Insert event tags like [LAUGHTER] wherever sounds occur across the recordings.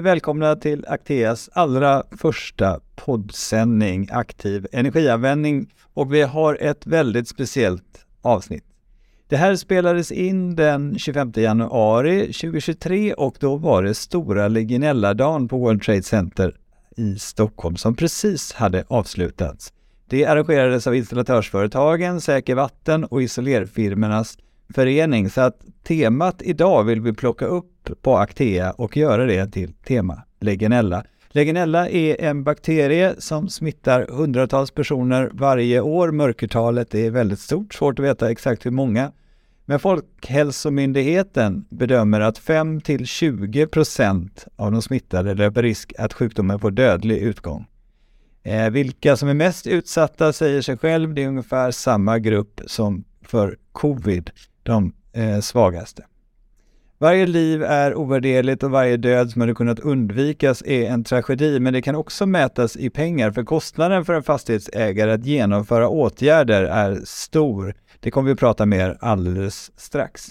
Välkomna till Acteas allra första poddsändning Aktiv energianvändning och vi har ett väldigt speciellt avsnitt. Det här spelades in den 25 januari 2023 och då var det stora Legionella-dagen på World Trade Center i Stockholm som precis hade avslutats. Det arrangerades av installatörsföretagen, Säker Vatten och isolerfirmornas förening. Så att temat idag vill vi plocka upp på Actea och göra det till tema Legionella. Legionella är en bakterie som smittar hundratals personer varje år. Mörkertalet är väldigt stort, svårt att veta exakt hur många. Men Folkhälsomyndigheten bedömer att 5 till 20 procent av de smittade löper risk att sjukdomen får dödlig utgång. Eh, vilka som är mest utsatta säger sig själv, det är ungefär samma grupp som för covid, de eh, svagaste. Varje liv är ovärderligt och varje död som hade kunnat undvikas är en tragedi, men det kan också mätas i pengar, för kostnaden för en fastighetsägare att genomföra åtgärder är stor. Det kommer vi att prata mer alldeles strax.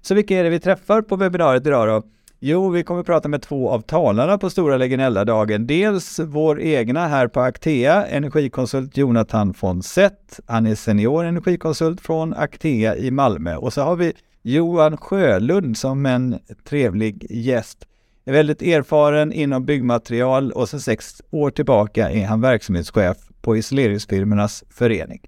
Så vilka är det vi träffar på webbinariet idag då? Jo, vi kommer att prata med två av talarna på Stora Legionella-dagen. Dels vår egna här på Actea, energikonsult Jonathan von Sett. Han är senior energikonsult från Actea i Malmö. Och så har vi Johan Sjölund som en trevlig gäst. Är väldigt erfaren inom byggmaterial och sedan sex år tillbaka är han verksamhetschef på Isoleringsfirmornas förening.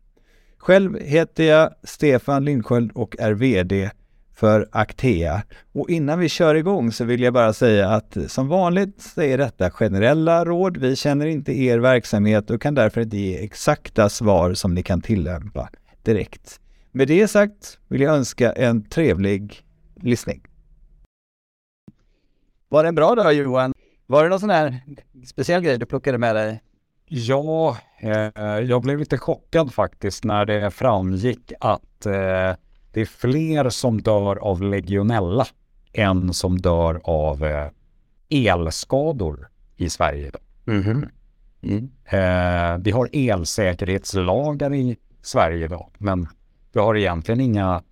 Själv heter jag Stefan Lindsköld och är VD för Actea. Och innan vi kör igång så vill jag bara säga att som vanligt så är detta generella råd. Vi känner inte er verksamhet och kan därför inte ge exakta svar som ni kan tillämpa direkt. Med det sagt vill jag önska en trevlig lyssning. Var det en bra dag Johan? Var det någon sån här speciell grej du plockade med dig? Ja, eh, jag blev lite chockad faktiskt när det framgick att eh, det är fler som dör av legionella än som dör av eh, elskador i Sverige. Mm. Mm. Eh, vi har elsäkerhetslagar i Sverige idag, men vi har egentligen inga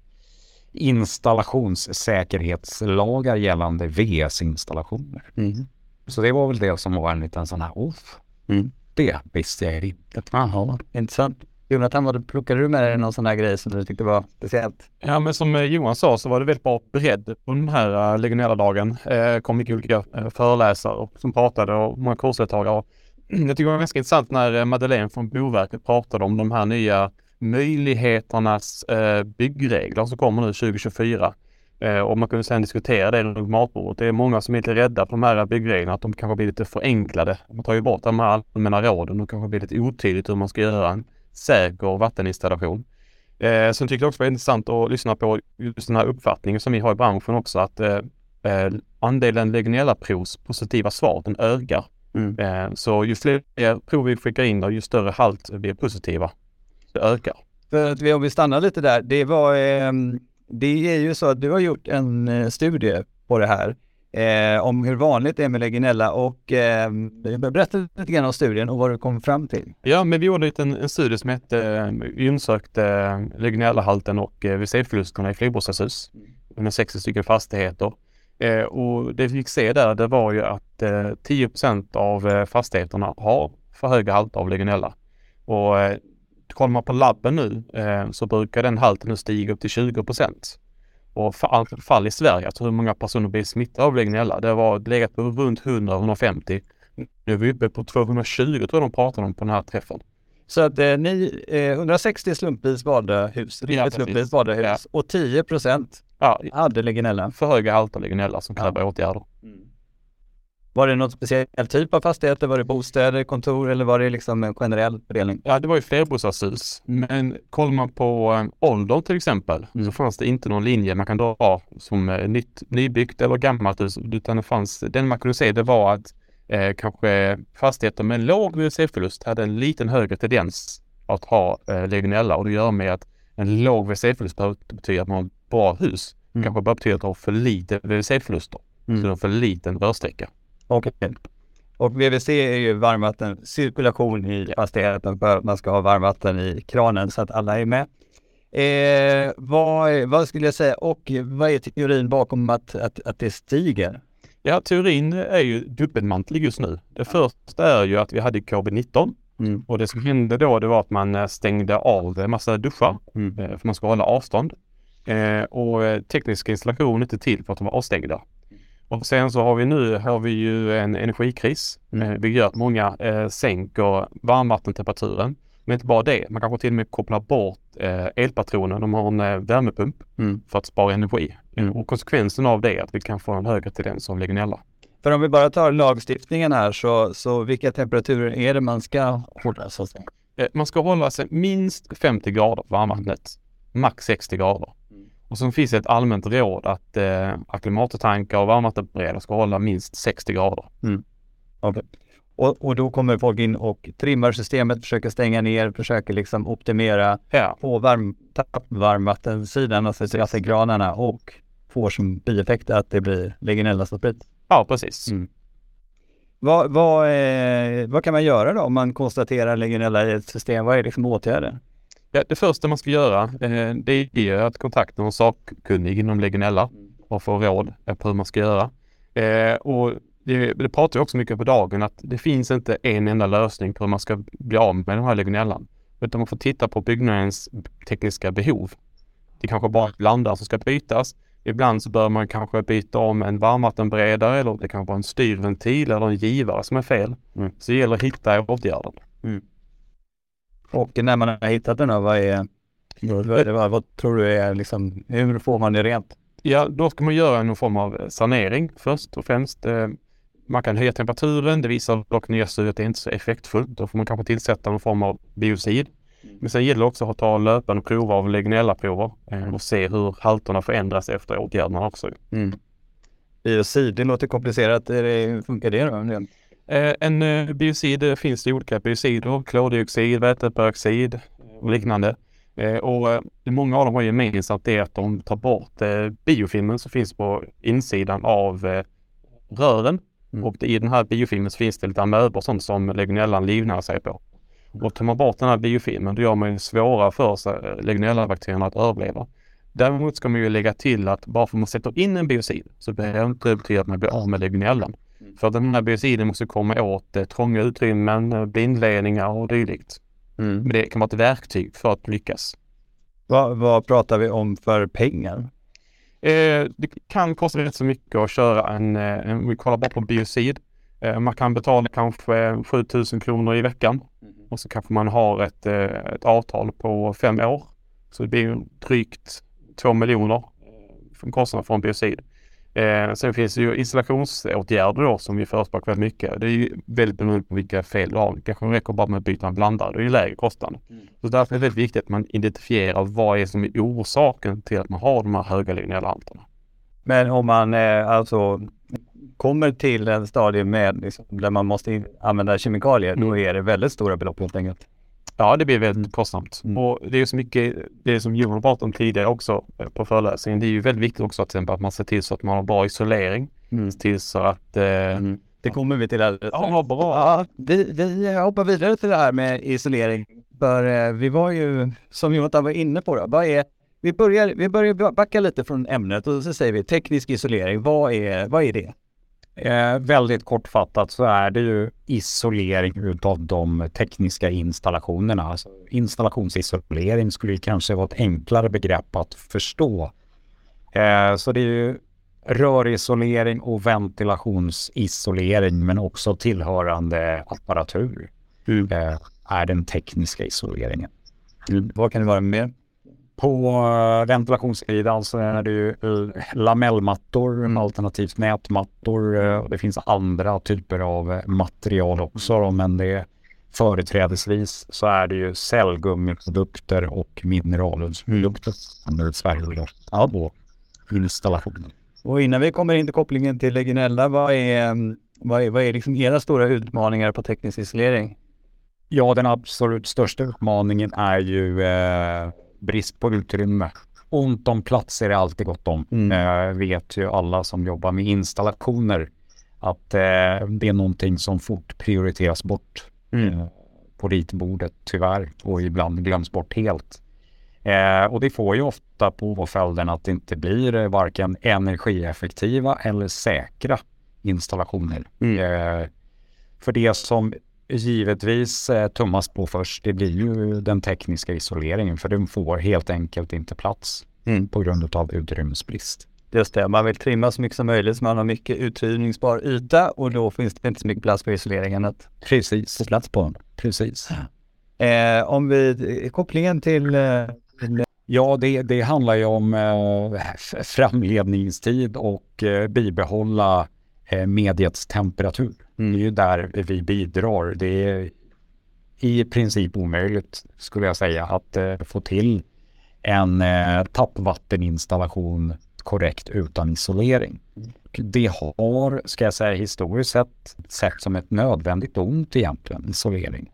installationssäkerhetslagar gällande VS-installationer. Mm. Så det var väl det som var en liten sån här, off, mm. det visste jag inte. Jaha, intressant. Jonathan, vad plockade du med dig någon sån här grej som du tyckte var speciellt? Ja, men som eh, Johan sa så var det väldigt bra bredd på den här eh, legionella-dagen. Eh, kom mycket olika eh, föreläsare som pratade och många kursdeltagare. [CLEARS THROAT] Jag tycker det var ganska intressant när Madeleine från Boverket pratade om de här nya möjligheternas eh, byggregler som kommer nu 2024. Eh, och man kunde sedan diskutera det runt matbordet. Det är många som är lite rädda för de här byggreglerna, att de kanske blir lite förenklade. Man tar ju bort de här allmänna råden och kanske blir lite otydligt hur man ska göra en säker vatteninstallation. Eh, sen tyckte jag också det var intressant att lyssna på just den här uppfattningen som vi har i branschen också att eh, eh andelen legionellaprovs positiva svar den ökar. Mm. Eh, så ju fler prov vi skickar in och ju större halt blir positiva. Det ökar. För att vi, om vi stannar lite där, det var, eh, det är ju så att du har gjort en eh, studie på det här eh, om hur vanligt det är med legionella och eh, berätta lite grann om studien och vad du kom fram till. Ja, men vi gjorde en, en studie som hette vi undersökte eh, eh legionellahalten och eh, VC-förlusterna i flerbostadshus med 60 stycken fastigheter. Eh, och det vi fick se där, det var ju att eh, 10% av eh, fastigheterna har för höga halter av legionella. Och eh, kollar man på labben nu eh, så brukar den halten nu stiga upp till 20 och fall, i Sverige, alltså hur många personer blir smittade av legionella. Det var legat på runt 100-150. Nu är vi uppe på 220 tror jag de pratade om på den här träffen. Så att eh, ni, eh, 160 slumpvis valda hus, ja, slumpvis valda hus ja. och 10 procent ja, hade legionella. För höga halter legionella som kräver ja. åtgärder. Mm. Var det någon speciell typ av fastigheter? Var det bostäder, kontor eller var det liksom en generell fördelning? Ja, det var ju flerbostadshus. Men kollar man på äh, ålder till exempel mm. så fanns det inte någon linje man kan dra som äh, nytt, nybyggt eller gammalt hus. Utan det fanns, den man kunde se det var att äh, kanske fastigheter med låg VC-förlust hade en liten högre tendens att ha äh, legionella och det gör med att en låg VC-förlust behöver inte betyda att man har ett bra hus. Mm. kanske bara betyder att man har för lite VC-förluster. Mm. Så det har för liten rörsträcka. Okej. Okay. Och VVC är ju varmvatten, cirkulation i fastigheten för att man ska ha varmvatten i kranen så att alla är med. Eh, vad, vad skulle jag säga och vad är teorin bakom att, att, att det stiger? Ja, teorin är ju dubbelmantlig just nu. Det första är ju att vi hade covid-19 Mm. och det som hände då det var att man eh, stängde av en massa duschar Mm. eh, för man ska hålla avstånd. Eh, och eh, tekniska installationer är inte till för att de var avstängda. Och sen så har vi nu har vi ju en energikris. Mm. Eh, vilket gör att många eh, sänker varmvattentemperaturen. Men inte bara det, man kanske till och med kopplar bort eh, elpatronen. De har en eh, värmepump Mm. för att spara energi. Mm. Och konsekvensen av det är att vi kan få en högre tendens av legionella. För om vi bara tar lagstiftningen här så, så vilka temperaturer är det man ska hålla säga? Eh, Man ska hålla sig minst 50 grader på varmvattnet. Max 60 grader. Och så finns det ett allmänt råd att eh, ackumulatortankar och varmvattenberedare ska hålla minst 60 grader. Och, och då kommer folk in och trimmar systemet, försöker stänga ner, försöker liksom optimera Ja, på varm, varmvattensidan, alltså vattenkranarna och får som bieffekt att det blir legionella som sprids. ja precis. Mm. Vad, vad, eh, vad kan man göra då om man konstaterar legionella i ett system? Vad är liksom åtgärder? Ja, det första man ska göra eh, det är att kontakta någon sakkunnig inom legionella och få råd på hur man ska göra. Eh, och det, det pratar jag också mycket på dagen att det finns inte en enda lösning på hur man ska bli av med den här legionellan. Utan man får titta på byggnadens tekniska behov. Det kanske bara är blandare som ska bytas. Ibland så bör man kanske byta om en varmvattenberedare eller det kan vara en styrventil eller en givare som är fel. Mm. Så det gäller att hitta åtgärden. Och när man har hittat den då, vad är, vad, vad, tror du är liksom, hur får man det rent? Ja, då ska man göra någon form av sanering först och främst. Eh, Man kan höja temperaturen. Det visar dock nya studier att det inte är så effektfullt. Då får man kanske tillsätta någon form av biocid. Men sen gäller det också att ta löpande prover av legionella-prover eh, och se hur halterna förändras efter åtgärderna också. Biocid, det låter komplicerat. Är det- Hur funkar det då? Eh, En eh, biocid, det finns det olika biocider, klordioxid, väteperoxid och liknande. Eh, Och eh, många av dem har gemensamt det att de tar bort eh, biofilmen som finns på insidan av eh, rören. Mm. Och i den här biofilmen så finns det lite amöbor och sånt som legionellan livnär sig på. Och tar man bort den här biofilmen då gör man det svårare för eh, legionellabakterierna att överleva. Däremot ska man ju lägga till att bara för att man sätter in en biocid så behöver det inte betyda att man blir av med legionellan. För att den här biociden måste komma åt eh, trånga utrymmen, eh, blindledningar och dylikt. Men det kan vara ett verktyg för att lyckas. Vad, vad pratar vi om för pengar? Eh, det kan kosta rätt så mycket att köra en, eh, en vi kollar bara på biocid. Eh, man kan betala kanske 7000 kronor i veckan och så kanske man har ett, eh, ett avtal på fem år. Så det blir drygt 2 miljoner för kostnaden för en biocid. Eh, sen finns det ju installationsåtgärder då som vi förespråkar väldigt mycket. Det är ju väldigt beroende på vilka fel du har. Det kanske räcker bara med att byta en blandare. Det är ju lägre kostnad. Så därför är det väldigt viktigt att man identifierar vad är som är orsaken till att man har de här höga legionellhalterna. Men om man eh, alltså kommer till en stadie med liksom, där man måste använda kemikalier, då är det väldigt stora belopp helt enkelt. Ja, det blir väldigt kostsamt. Mm. Och det är så mycket, det som Johan pratade om tidigare också eh, på föreläsningen. Det är ju väldigt viktigt också till exempel att man ser till så att man har bra isolering. Se till så att... Eh, Det kommer vi till alldeles Ja, bra. Ja, vi, vi hoppar vidare till det här med isolering. För eh, vi var ju, som Jonathan var inne på, då, vad är, vi, börjar, vi börjar backa lite från ämnet och så säger vi teknisk isolering. Vad är, vad är det? Eh, väldigt kortfattat så är det ju isolering utav de tekniska installationerna. Alltså, installationsisolering skulle kanske vara ett enklare begrepp att förstå. Eh, så det är ju rörisolering och ventilationsisolering men också tillhörande apparatur eh, är den tekniska isoleringen. Vad kan det vara mer? På eh, ventilationssidan så är det ju eh, lamellmattor, alternativt nätmattor. eh, Det finns andra typer av material också då, men det företrädesvis så är det ju cellgummiprodukter och mineralullsprodukter under Sverige då, ja, på installationen. Och innan vi kommer in till kopplingen till legionella, vad är, mm, vad är, vad är liksom era stora utmaningar på teknisk isolering? Ja, den absolut största utmaningen är ju eh, brist på utrymme. Ont om plats är det alltid gott om. Mm. Eh, vet ju alla som jobbar med installationer att eh, det är någonting som fort prioriteras bort eh, på ritbordet tyvärr och ibland glöms bort helt. Eh, och det får ju ofta påföljden att det inte blir eh, varken energieffektiva eller säkra installationer. Mm. Eh, för det som givetvis eh, tummas på först, det blir ju den tekniska isoleringen, för den får helt enkelt inte plats mm. på grund av utrymmesbrist. Just det, man vill trimma så mycket som möjligt så man har mycket utrymningsbar yta och då finns det inte så mycket plats för isoleringen att Precis. få plats på. Precis. Eh, om vi, kopplingen till, eh, Ja, det, det, handlar ju om eh, framledningstid och eh, bibehålla eh, mediets temperatur. Mm. Det är ju där vi bidrar. Det är i princip omöjligt, skulle jag säga, att eh, få till en eh, tappvatteninstallation korrekt utan isolering. Det har, ska jag säga historiskt sett, sett som ett nödvändigt ont egentligen, isolering.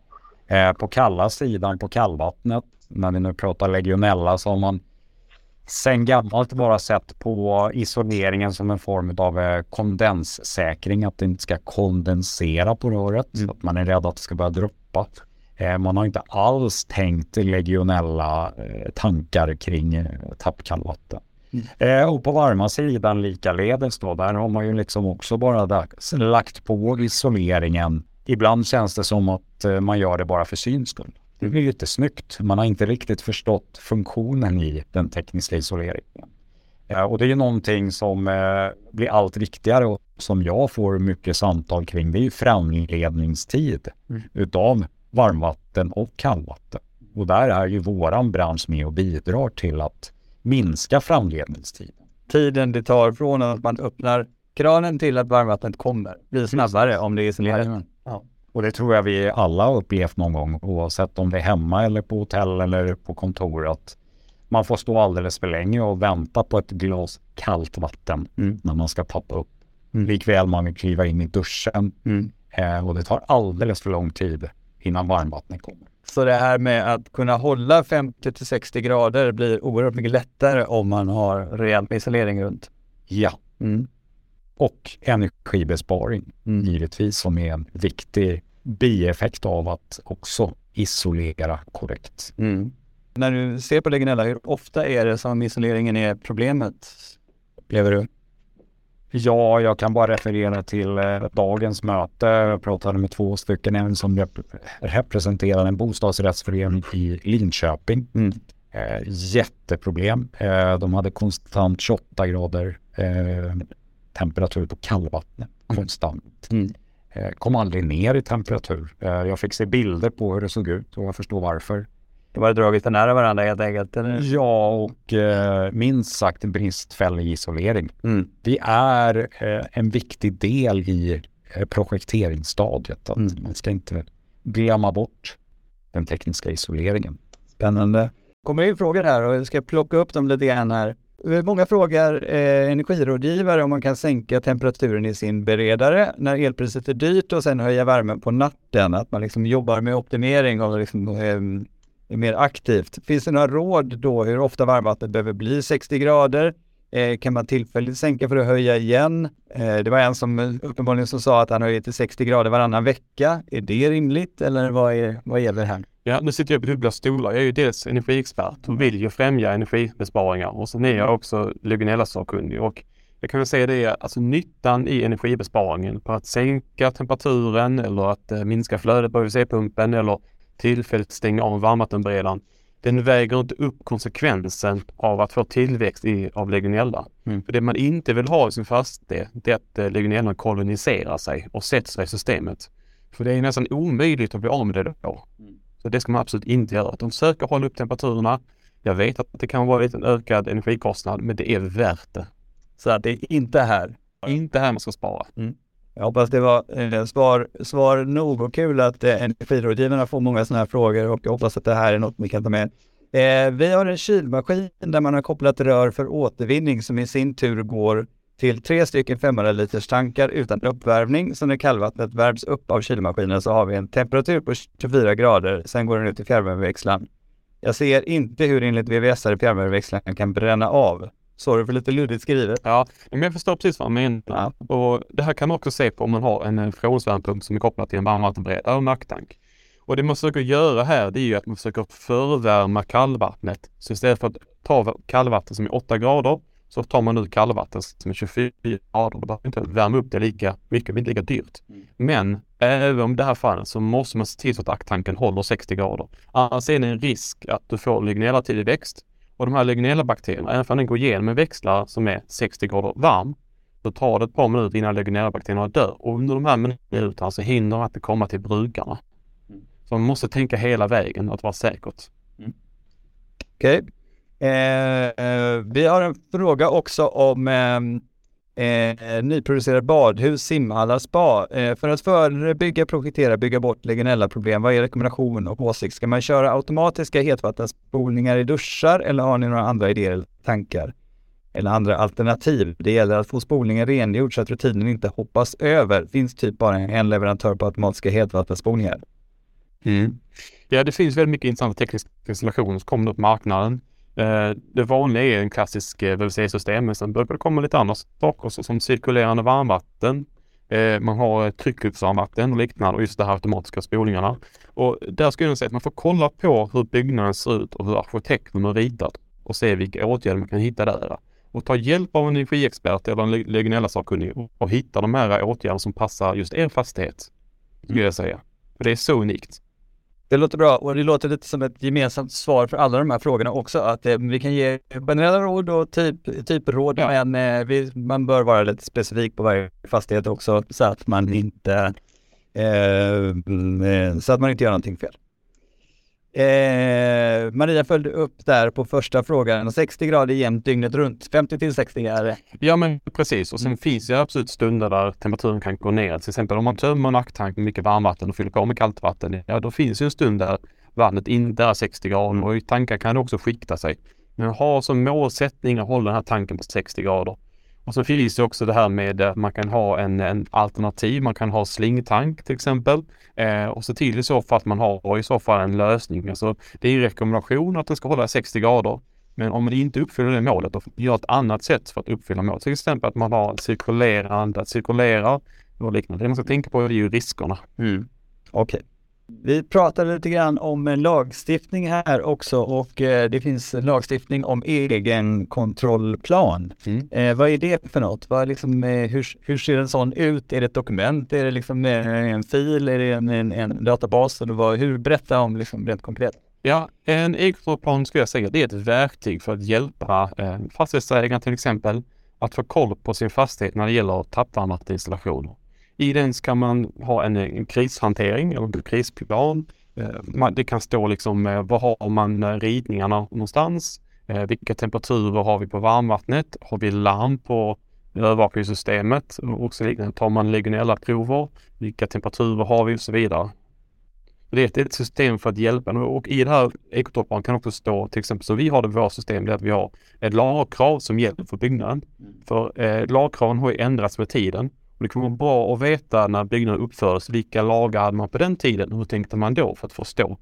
Eh, på kalla sidan, på kallvattnet, när vi nu pratar legionella, så har man sen gammalt bara sett på isoleringen som en form av eh, kondenssäkring, att det inte ska kondensera på röret, mm. att man är rädd att det ska börja droppa. Eh, man har inte alls tänkt legionella eh, tankar kring tappkallvatten. Mm. Och på varma sidan likaledes då, där har man ju liksom också bara lagt på isoleringen. Ibland känns det som att man gör det bara för syns skull. Det blir ju inte snyggt. Man har inte riktigt förstått funktionen i den tekniska isoleringen. Eh, och det är ju någonting som eh, blir allt viktigare och som jag får mycket samtal kring. Det är ju framledningstid mm. utav varmvatten och kallvatten. Och där är ju våran bransch med och bidrar till att minska framledningstiden. Tiden det tar från att man öppnar kranen till att varmvattnet kommer blir snabbare om det är isolerat. Ja. Och det tror jag vi alla har upplevt någon gång oavsett om det är hemma eller på hotell eller på kontor att man får stå alldeles för länge och vänta på ett glas kallt vatten mm. när man ska tappa upp. Mm. Likväl man vill kliva in i duschen mm. eh, och det tar alldeles för lång tid innan varmvattnet kommer. Så det här med att kunna hålla 50 till 60 grader blir oerhört mycket lättare om man har rejält med isolering runt. Ja. Mm. Och energibesparing mm. givetvis som är en viktig bieffekt av att också isolera korrekt. Mm. När du ser på legionella, hur ofta är det som isoleringen är problemet? Upplever du? Ja, jag kan bara referera till eh, dagens möte. Jag pratade med två stycken, en som rep representerar en bostadsrättsförening i Linköping. Mm. Eh, jätteproblem. Eh, de hade konstant 28 grader eh, temperatur på kallvattnet. Mm. Konstant. Mm. Eh, kom aldrig ner i temperatur. Eh, jag fick se bilder på hur det såg ut och jag förstår varför. Det var dragit för nära varandra helt enkelt? Eller? Ja, och eh, minst sagt bristfällig isolering. Mm. Det är eh, en viktig del i eh, projekteringsstadiet. Att mm. Man ska inte glömma bort den tekniska isoleringen. Spännande. kommer in frågor här och jag ska plocka upp dem lite grann här. Många frågar eh, energirådgivare om man kan sänka temperaturen i sin beredare när elpriset är dyrt och sen höja värmen på natten. Att man liksom jobbar med optimering och liksom, eh, mer aktivt. Finns det några råd då hur ofta varmvattnet behöver bli 60 grader? Eh, kan man tillfälligt sänka för att höja igen? Eh, det var en som eh, uppenbarligen som sa att han höjer till 60 grader varannan vecka. Är det rimligt eller vad är, vad gäller här? Ja, nu sitter jag på dubbla stolar. Jag är ju dels energiexpert och vill ju främja energibesparingar och sen är jag också legionella-sakkunnig och jag kan väl säga det, alltså nyttan i energibesparingen på att sänka temperaturen eller att eh, minska flödet på UVC-pumpen eller tillfälligt stänga av varmvattenberedaren, den väger inte upp konsekvensen av att få tillväxt i, av legionella. Mm. För det man inte vill ha i sin fastighet, det är att eh, legionella koloniserar sig och sätter sig i systemet. För det är nästan omöjligt att bli av med det då. Mm. Så det ska man absolut inte göra. De söker hålla upp temperaturerna. Jag vet att det kan vara en ökad energikostnad, men det är värt det. Så att det är inte här. Inte här man ska spara. Mm. Jag hoppas det var eh, svar, svar nog och kul att eh, energirådgivarna får många sådana här frågor och jag hoppas att det här är något vi kan ta med. Eh, vi har en kylmaskin där man har kopplat rör för återvinning som i sin tur går till tre stycken 500 liters tankar utan uppvärmning. Så när kallvattnet värms upp av kylmaskinen så har vi en temperatur på 24 grader. Sen går den ut till fjärrvärmeväxlaren. Jag ser inte hur enligt VVS fjärrvärmeväxlaren kan bränna av. Sorry för lite luddigt skrivet. Ja, men jag förstår precis vad man menar. Ja. Och det här kan man också se på om man har en frånsvärmpump som är kopplad till en varmvattenberedare och nacktank. Och det man försöker göra här, det är ju att man försöker förvärma kallvattnet. Så istället för att ta kallvatten som är 8 grader så tar man ut kallvatten som är 24 grader. Då behöver inte värma upp det lika mycket, det blir inte lika dyrt. Mm. Men även om det här fallet så måste man se till så att akttanken håller 60 grader. Annars är det en risk att du får legionella-tillväxt och de här legionella-bakterierna, även om den går igenom en växlare som är 60 grader varm, så tar det ett par minuter innan legionella-bakterierna dör och under de här minuterna så hinner de inte komma till brukarna. Mm. Så man måste tänka hela vägen att vara säkert. Mm. Okej. Okay. Eh, eh, vi har en fråga också om ehm, eh, nyproducerade badhus, simhallar, spa. Eh, för att förebygga, projektera, bygga bort legionella-problem, vad är rekommendation och åsikt? Ska man köra automatiska hetvattenspolningar i duschar eller har ni några andra idéer eller tankar? Eller andra alternativ? Det gäller att få spolningen rengjord så att rutinen inte hoppas över. Finns typ bara en leverantör på automatiska hetvattenspolningar. Mm. Ja, det finns väldigt mycket intressanta tekniska installationer som kommer upp på marknaden. Eh, det vanliga är en klassisk eh, VVC-system, men sen börjar det komma lite andra saker som cirkulerande varmvatten. Eh, man har tryckuppsvarmvatten och liknande och just de här automatiska spolingarna. Och där skulle jag säga att man får kolla på hur byggnaden ser ut och hur arkitekten har ritat och se vilka åtgärder man kan hitta där. Och ta hjälp av en energiexpert eller en legionella-sakkunnig och hitta de här åtgärderna som passar just er fastighet. Skulle jag säga. För det är så unikt. Det låter bra och det låter lite som ett gemensamt svar för alla de här frågorna också, att eh, vi kan ge generella råd och typ, typråd, ja. men eh, vi, man bör vara lite specifik på varje fastighet också så att man inte eh, mm, eh så att man inte gör någonting fel. Eh, Maria följde upp där på första frågan. 60 grader jämnt dygnet runt. 50 till 60 är det. Ja men precis och sen mm. finns det absolut stunder där temperaturen kan gå ner. Till exempel om man tömmer en acktank med mycket varmvatten och fyller på med kallt vatten. Ja då finns det en stund där vattnet inte är 60 grader och i tankar kan det också skikta sig. Men ha som målsättning att hålla den här tanken på 60 grader. Och så finns det också det här med att man kan ha en, en alternativ, man kan ha slingtank till exempel. Eh, och se till i så fall att man har i så fall en lösning. Alltså, det är en rekommendation att den ska hålla 60 grader. Men om det inte uppfyller det målet, då gör man ett annat sätt för att uppfylla målet. Till exempel att man har cirkulerande, att cirkulera och liknande. Det man ska tänka på är ju riskerna. Mm. Okej. Okay. Vi pratade lite grann om lagstiftning här också och eh, det finns lagstiftning om egenkontrollplan. Mm. Eh, vad är det för något? Vad liksom, eh, hur, hur, ser en sån ut? Är det ett dokument? Är det liksom en fil? Är det en, en, en databas? Eller vad, hur, berätta om liksom rent konkret. Ja, en egenkontrollplan skulle jag säga, det är ett verktyg för att hjälpa eh, fastighetsägaren till exempel att få koll på sin fastighet när det gäller tappvarmvatteninstallationer. I den ska man ha en, en krishantering eller en krisplan. Eh, det kan stå liksom eh, var har man eh, ridningarna någonstans? Vilka temperaturer har vi på varmvattnet? Har vi larm på övervakningssystemet och så liknande? Tar man legionella-prover? Vilka temperaturer har vi och så vidare? Det är ett system för att hjälpa och i det här ekotopparen kan också stå till exempel så vi har det i vårt system, det är att vi har ett lagkrav som gäller för byggnaden. Mm. För eh, lagkraven har ju ändrats med tiden och det kan vara bra att veta när byggnaden uppfördes, vilka lagar hade man på den tiden? Hur tänkte man då för att förstå?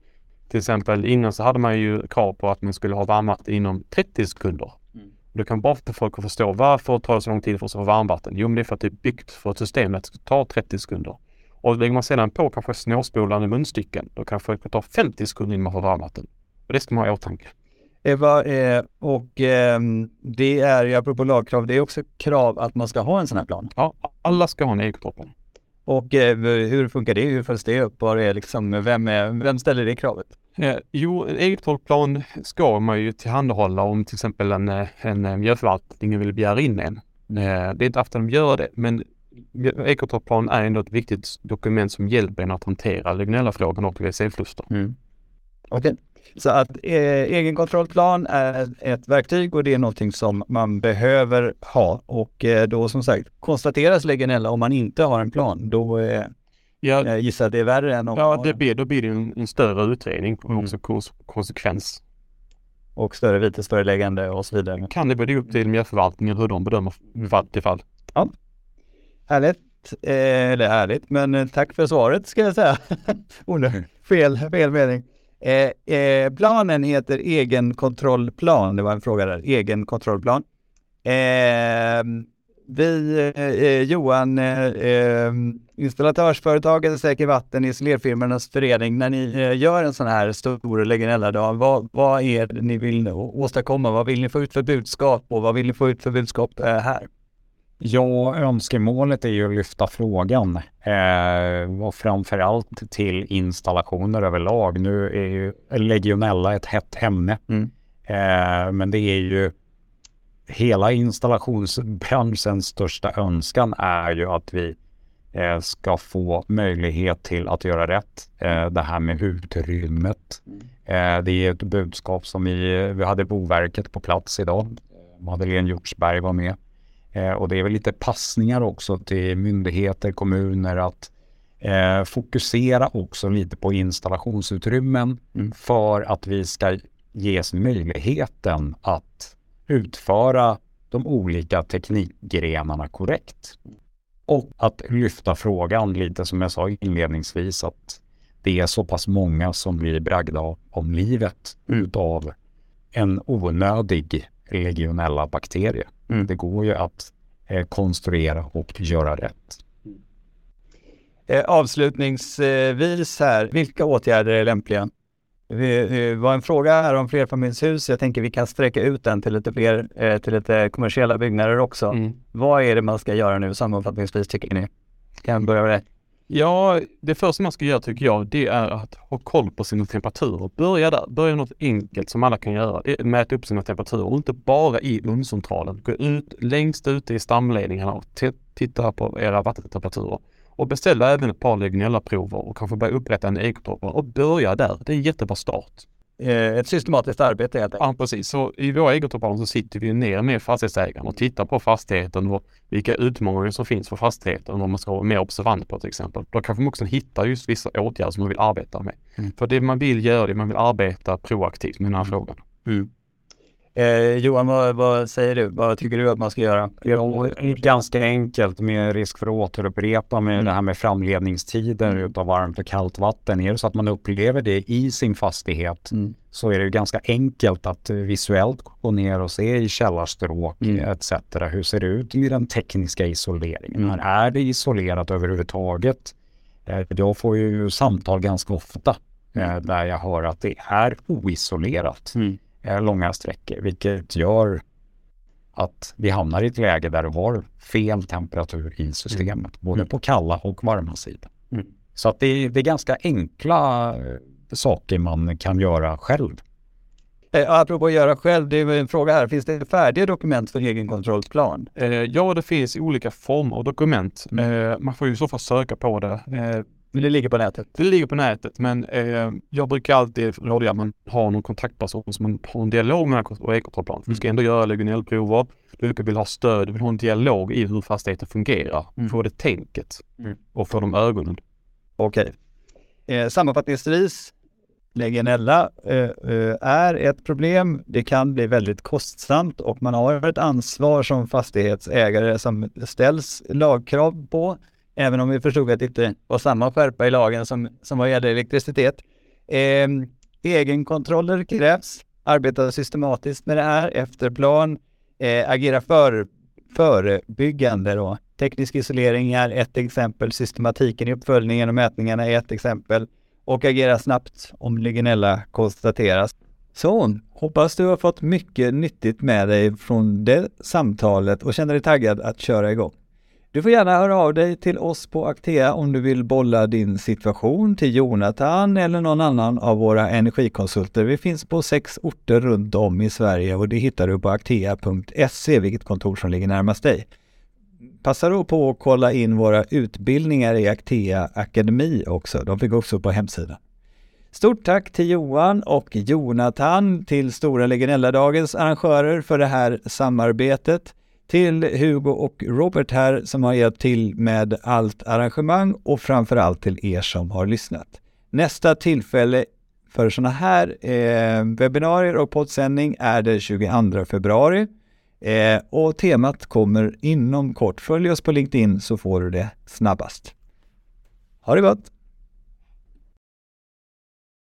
Till exempel innan så hade man ju krav på att man skulle ha varmvatten inom 30 sekunder. Mm. Det kan vara för folk att förstå varför tar det så lång tid för att få varmvatten? Jo, men det är för att det är byggt för ett system att det ska ta 30 sekunder. Och lägger man sedan på kanske snårspolande munstycken, då kanske det kan ta 50 sekunder innan man får varmvatten. Och det ska man ha i åtanke. Eva, eh, och eh, det är ju apropå lagkrav, det är också krav att man ska ha en sån här plan. Ja, alla ska ha en ekotopplan. Och eh, hur funkar det? Hur följs det upp? Var är liksom, vem, är, vem ställer det kravet? Eh, jo, en ekotopplan ska man ju tillhandahålla om till exempel en, eh, en miljöförvaltning vill begära in en. Eh, det är inte ofta de gör det, men ekotopplan är ändå ett viktigt dokument som hjälper en att hantera legionellafrågan och WC-förluster. Mm. Okej. Okay. Så att eh, egenkontrollplan är ett verktyg och det är någonting som man behöver ha. Och eh, då som sagt, konstateras legionella om man inte har en plan, då eh, ja, jag gissar det är värre än om Ja, det blir, då blir det en, en större utredning och mm. också kons konsekvens. Och större vitesföreläggande och så vidare. Kan det bli upp till miljöförvaltningen hur de bedömer fall till fall. Ja, härligt. Eh, eller härligt, men eh, tack för svaret ska jag säga. [LAUGHS] oh, fel, fel mening. Eh, eh, planen heter egenkontrollplan. Det var en fråga där. Egenkontrollplan. Ehm, eh, Vi, eh, Johan, eh, eh, installatörsföretaget Säker Vatten, isolerfirmornas förening, när ni eh, gör en sån här stor Legionella-dag, vad, vad är det ni vill åstadkomma? Vad vill ni få ut för budskap och vad vill ni få ut för budskap eh, här? Ja, önskemålet är ju att lyfta frågan eh, och framförallt till installationer överlag. Nu är ju legionella ett hett ämne, mm. eh, men det är ju hela installationsbranschens största önskan är ju att vi eh, ska få möjlighet till att göra rätt. Eh, det här med utrymmet. Eh, det är ett budskap som vi, vi hade Boverket på plats idag. Madeleine Hjortsberg var med. Eh, och det är väl lite passningar också till myndigheter, kommuner att eh, fokusera också lite på installationsutrymmen mm. för att vi ska ges möjligheten att utföra de olika teknikgrenarna korrekt. Och att lyfta frågan lite som jag sa inledningsvis att det är så pass många som blir bragda om livet mm. utav en onödig legionella bakterie. Mm. Det går ju att eh, konstruera och göra rätt. Eh, avslutningsvis här, vilka åtgärder är lämpliga? Det var en fråga här om flerfamiljshus. Jag tänker vi kan sträcka ut den till lite fler, eh, till lite kommersiella byggnader också. Mm. Vad är det man ska göra nu sammanfattningsvis tycker ni? Kan jag börja med det? Ja, det första man ska göra tycker jag, det är att ha koll på sina temperaturer. Börja där. Börja något enkelt som alla kan göra. Mäta upp sina temperaturer och inte bara i ugnscentralen. Gå ut längst ute i stamledningarna och titta på era vattentemperaturer. Och beställ även ett par legionella-prover och kanske börja upprätta en ekotoppar och börja där. Det är en jättebra start. Eh, ett systematiskt arbete helt enkelt. Ja, precis. Så i våra egentorpar så sitter vi ner med fastighetsägaren och tittar på fastigheten och vilka utmaningar som finns för fastigheten och vad man ska vara mer observant på till exempel. Då kanske man också hittar just vissa åtgärder som man vill arbeta med. Mm. För det man vill göra, det man vill arbeta proaktivt med den här mm. frågan. Mm. Eh, Johan, vad, vad, säger du? Vad tycker du att man ska göra? Ja, ganska enkelt med risk för att återupprepa med mm. det här med framledningstider mm. utav varmt och kallt vatten. Är det så att man upplever det i sin fastighet mm. så är det ganska enkelt att visuellt gå ner och se i källarstråk mm. etc. Hur ser det ut i den tekniska isoleringen? Mm. Är det isolerat överhuvudtaget? Eh, jag får ju samtal ganska ofta eh, där jag hör att det är oisolerat. Mm långa sträckor, vilket gör att vi hamnar i ett läge där du har fel temperatur i systemet, mm. både på kalla och varma sidan. Mm. Så att det, det, är ganska enkla eh, saker man kan göra själv. Eh, apropå att göra själv, det är en fråga här. Finns det färdiga dokument för egenkontrollplan? Eh, ja, det finns olika former av dokument. Mm. Eh, man får ju i så fall söka på det. Eh, men det ligger på nätet? Det ligger på nätet, men eh, jag brukar alltid råda att man har någon kontaktperson som man har en dialog med och ekokontrollplan. Mm. Du ska ändå göra legionellprover. Du vill ha stöd, du vill ha en dialog i hur fastigheten fungerar. Mm. Få det tänket mm. och få de ögonen. Okej. Okay. Eh, sammanfattningsvis, legionella eh, eh, är ett problem. Det kan bli väldigt kostsamt och man har ett ansvar som fastighetsägare som ställs lagkrav på även om vi förstod att det inte var samma skärpa i lagen som, som vad gäller elektricitet. Eh, egenkontroller krävs, arbeta systematiskt med det här efter plan, eh, agera för, förebyggande då. Teknisk isolering är ett exempel, systematiken i uppföljningen och mätningarna är ett exempel och agera snabbt om legionella konstateras. Så, hoppas du har fått mycket nyttigt med dig från det samtalet och känner dig taggad att köra igång. Du får gärna höra av dig till oss på Actea om du vill bolla din situation till Jonathan eller någon annan av våra energikonsulter. Vi finns på sex orter runt om i Sverige och det hittar du på actea.se, vilket kontor som ligger närmast dig. Passa då på att kolla in våra utbildningar i Actea Akademi också. De fick också på hemsidan. Stort tack till Johan och Jonathan till Stora Legionella-dagens arrangörer för det här samarbetet till Hugo och Robert här som har hjälpt till med allt arrangemang och framförallt till er som har lyssnat. Nästa tillfälle för sådana här eh, webbinarier och poddsändning är den 22 februari eh, och temat kommer inom kort. Följ oss på LinkedIn så får du det snabbast. Ha det gott!